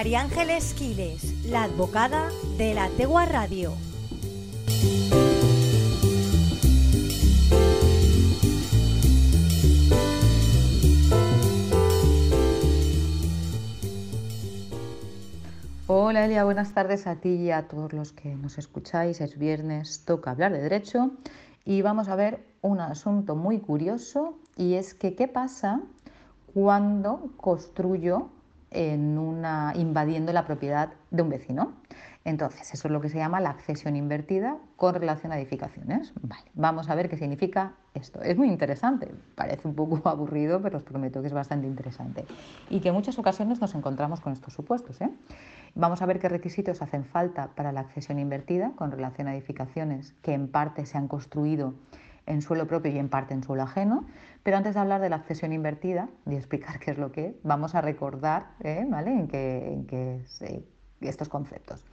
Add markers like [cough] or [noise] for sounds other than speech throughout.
María Ángeles Quiles, la advocada de la Tegua Radio. Hola Elia, buenas tardes a ti y a todos los que nos escucháis. Es viernes, toca hablar de derecho y vamos a ver un asunto muy curioso y es que qué pasa cuando construyo invadiendo la propiedad de un vecino. Entonces, eso es lo que se llama la accesión invertida con relación a edificaciones. Vamos a ver qué significa esto. Es muy interesante, parece un poco [laughs] aburrido, pero os prometo que es bastante interesante. Y que en muchas ocasiones nos encontramos con estos supuestos. ¿eh? Vamos a ver qué requisitos hacen falta para la accesión invertida con relación a edificaciones que en parte se han construido en suelo propio y en parte en suelo ajeno. Pero antes de hablar de la accesión invertida y explicar qué es lo que es, vamos a recordar ¿eh? ¿vale? en qué estos conceptos.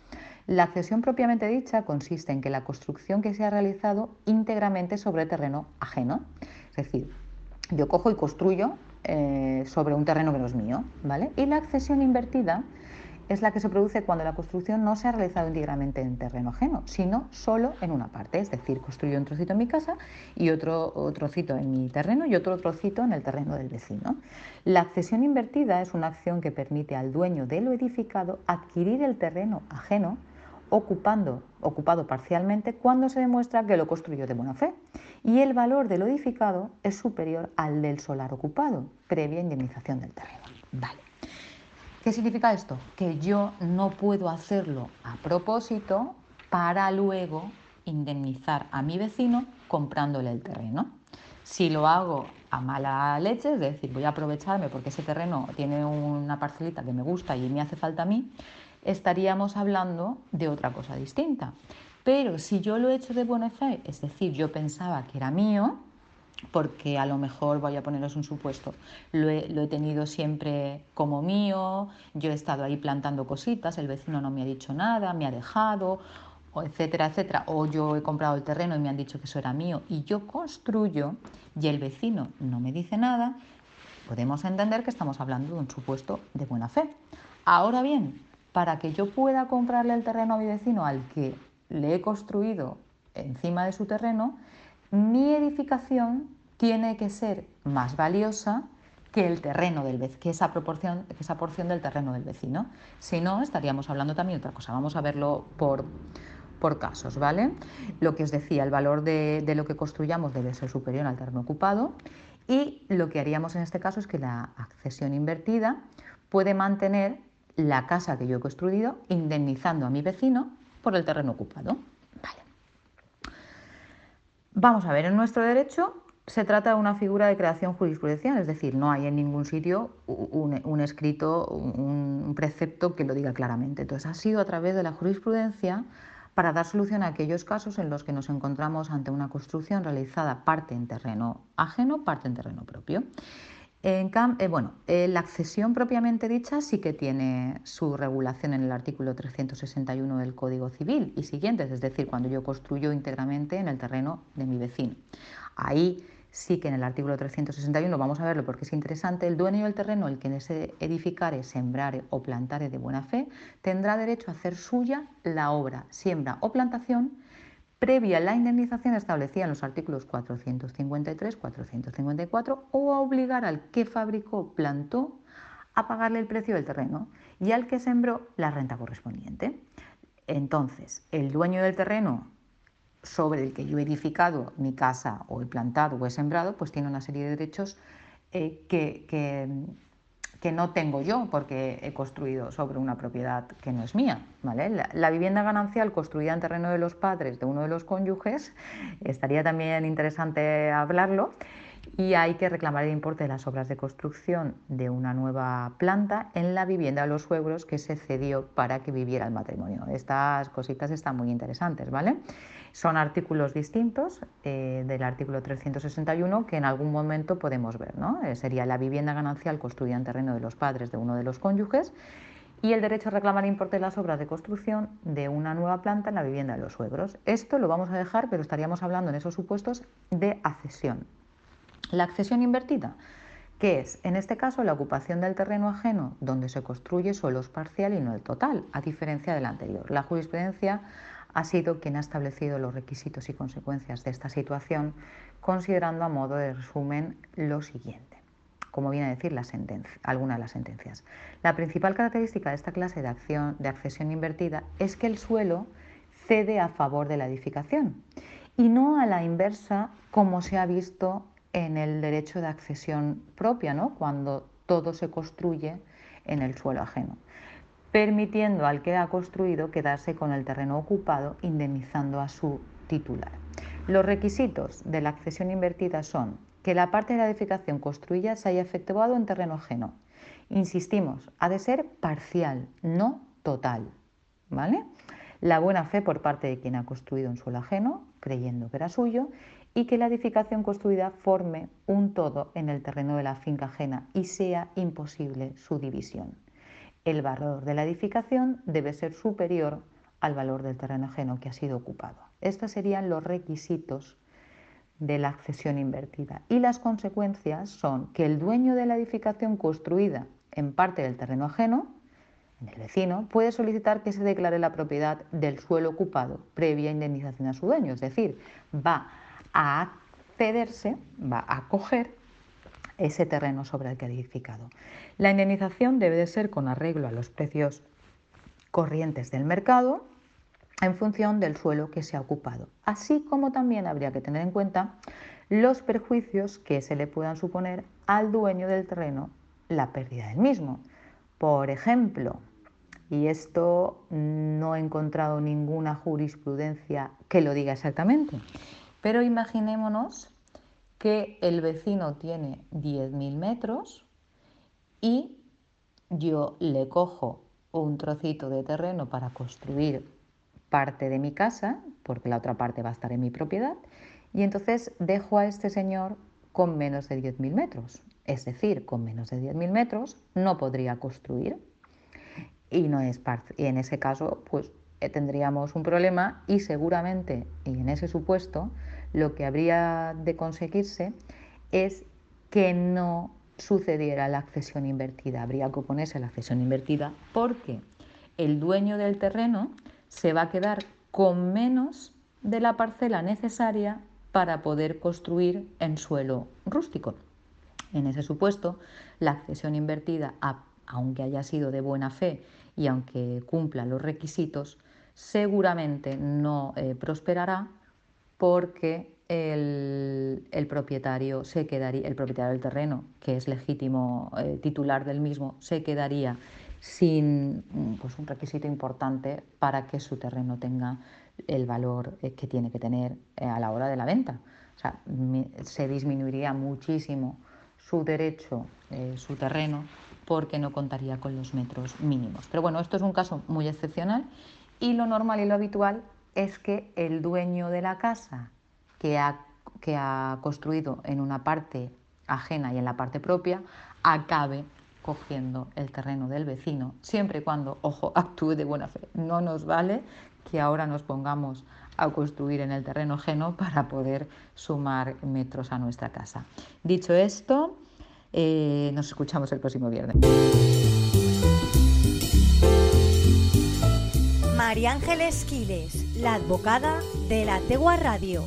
La accesión propiamente dicha consiste en que la construcción que se ha realizado íntegramente sobre terreno ajeno. Es decir, yo cojo y construyo eh, sobre un terreno que no es mío. ¿vale? Y la accesión invertida es la que se produce cuando la construcción no se ha realizado íntegramente en terreno ajeno, sino solo en una parte. Es decir, construyo un trocito en mi casa y otro, trocito en mi terreno y otro trocito en el terreno del vecino. La accesión invertida es una acción que permite al dueño de lo edificado adquirir el terreno ajeno ocupando, ocupado parcialmente cuando se demuestra que lo construyó de buena fe y el valor de lo edificado es superior al del solar ocupado, previa indemnización del terreno. Vale. ¿Qué significa esto? Que yo no puedo hacerlo a propósito para luego indemnizar a mi vecino comprándole el terreno. Si lo hago a mala leche, es decir, voy a aprovecharme porque ese terreno tiene una parcelita que me gusta y me hace falta a mí, estaríamos hablando de otra cosa distinta. Pero si yo lo he hecho de buena fe, es decir, yo pensaba que era mío, porque a lo mejor voy a poneros un supuesto, lo he, tenido siempre como mío, yo he estado ahí plantando cositas, el vecino no me ha dicho nada, me ha dejado, etcétera, etcétera, o yo he comprado el terreno y me han dicho que eso era mío y yo construyo y el vecino no me dice nada, podemos entender que estamos hablando de un supuesto de buena fe. Ahora bien, para que yo pueda comprarle el terreno a mi vecino al que le he construido encima de su terreno, mi edificación tiene que ser más valiosa que el terreno del que esa proporción, que esa porción del terreno del vecino. Si no, estaríamos hablando también de otra cosa. Vamos a verlo por, por casos, ¿vale? Lo que os decía, el valor de, de, lo que construyamos debe ser superior al terreno ocupado y lo que haríamos en este caso es que la accesión invertida puede mantener la casa que yo he construido indemnizando a mi vecino por el terreno ocupado. Vamos a ver, en nuestro derecho se trata de una figura de creación jurisprudencial, es decir, no hay en ningún sitio un, escrito, un, precepto que lo diga claramente. Entonces, ha sido a través de la jurisprudencia para dar solución a aquellos casos en los que nos encontramos ante una construcción realizada parte en terreno ajeno, parte en terreno propio. En eh, bueno, eh, la accesión propiamente dicha sí que tiene su regulación en el artículo 361 del Código Civil y siguientes, es decir, cuando yo construyo íntegramente en el terreno de mi vecino. Ahí sí que en el artículo 361, vamos a verlo porque es interesante, el dueño del terreno, el que se edificare, sembrare o plantare de buena fe, tendrá derecho a hacer suya la obra, siembra o plantación previa la indemnización establecida en los artículos 453, 454 o a obligar al que fabricó, plantó, a pagarle el precio del terreno y al que sembró la renta correspondiente. Entonces, el dueño del terreno sobre el que yo he edificado mi casa o he plantado o he sembrado, pues tiene una serie de derechos eh, que no tengo yo porque he construido sobre una propiedad que no es mía. ¿vale? La, vivienda ganancial construida en terreno de los padres de uno de los cónyuges, estaría también interesante hablarlo, y hay que reclamar el importe de las obras de construcción de una nueva planta en la vivienda de los suegros que se cedió para que viviera el matrimonio. Estas cositas están muy interesantes, ¿vale? Son artículos distintos eh, del artículo 361 que en algún momento podemos ver. ¿no? Eh, sería la vivienda ganancial construida en terreno de los padres de uno de los cónyuges y el derecho a reclamar importe de las obras de construcción de una nueva planta en la vivienda de los suegros. Esto lo vamos a dejar, pero estaríamos hablando en esos supuestos de accesión. La accesión invertida que es, en este caso, la ocupación del terreno ajeno donde se construye solo es parcial y no el total, a diferencia del anterior. La jurisprudencia ha sido quien ha establecido los requisitos y consecuencias de esta situación, considerando a modo de resumen lo siguiente, como viene a decir alguna de las sentencias. La principal característica de esta clase de, acción, de accesión invertida es que el suelo cede a favor de la edificación y no a la inversa como se ha visto en el derecho de accesión propia, ¿no? cuando todo se construye en el suelo ajeno, permitiendo al que ha construido quedarse con el terreno ocupado, indemnizando a su titular. Los requisitos de la accesión invertida son que la parte de la edificación construida se haya efectuado en terreno ajeno. Insistimos, ha de ser parcial, no total. ¿Vale? La buena fe por parte de quien ha construido en suelo ajeno, creyendo que era suyo, y que la edificación construida forme un todo en el terreno de la finca ajena y sea imposible su división. El valor de la edificación debe ser superior al valor del terreno ajeno que ha sido ocupado. Estos serían los requisitos de la accesión invertida y las consecuencias son que el dueño de la edificación construida en parte del terreno ajeno, en el vecino, puede solicitar que se declare la propiedad del suelo ocupado previa indemnización a su dueño, es decir, va a accederse, va a coger ese terreno sobre el que ha edificado. La indemnización debe de ser con arreglo a los precios corrientes del mercado en función del suelo que se ha ocupado, así como también habría que tener en cuenta los perjuicios que se le puedan suponer al dueño del terreno la pérdida del mismo. Por ejemplo, y esto no he encontrado ninguna jurisprudencia que lo diga exactamente, pero imaginémonos que el vecino tiene 10.000 metros y yo le cojo un trocito de terreno para construir parte de mi casa, porque la otra parte va a estar en mi propiedad, y entonces dejo a este señor con menos de 10.000 metros. Es decir, con menos de 10.000 metros no podría construir. Y, no es y en ese caso, pues eh, tendríamos un problema y seguramente, y en ese supuesto, lo que habría de conseguirse es que no sucediera la accesión invertida. Habría que oponerse a la accesión invertida porque el dueño del terreno se va a quedar con menos de la parcela necesaria para poder construir en suelo rústico. En ese supuesto, la accesión invertida, aunque haya sido de buena fe y aunque cumpla los requisitos, seguramente no eh, prosperará porque el, propietario se quedaría, el propietario del terreno, que es legítimo eh, titular del mismo, se quedaría sin pues, un requisito importante para que su terreno tenga el valor eh, que tiene que tener eh, a la hora de la venta. O sea, se disminuiría muchísimo su derecho, su terreno, porque no contaría con los metros mínimos. Pero bueno, esto es un caso muy excepcional y lo normal y lo habitual es que el dueño de la casa que ha, que ha construido en una parte ajena y en la parte propia acabe cogiendo el terreno del vecino, siempre y cuando, ojo, [laughs] actúe de buena fe. No nos vale que ahora nos pongamos a construir en el terreno ajeno para poder sumar metros a nuestra casa. Dicho esto, eh, nos escuchamos el próximo viernes. María Ángeles Quiles, la advocada de la Tegua Radio.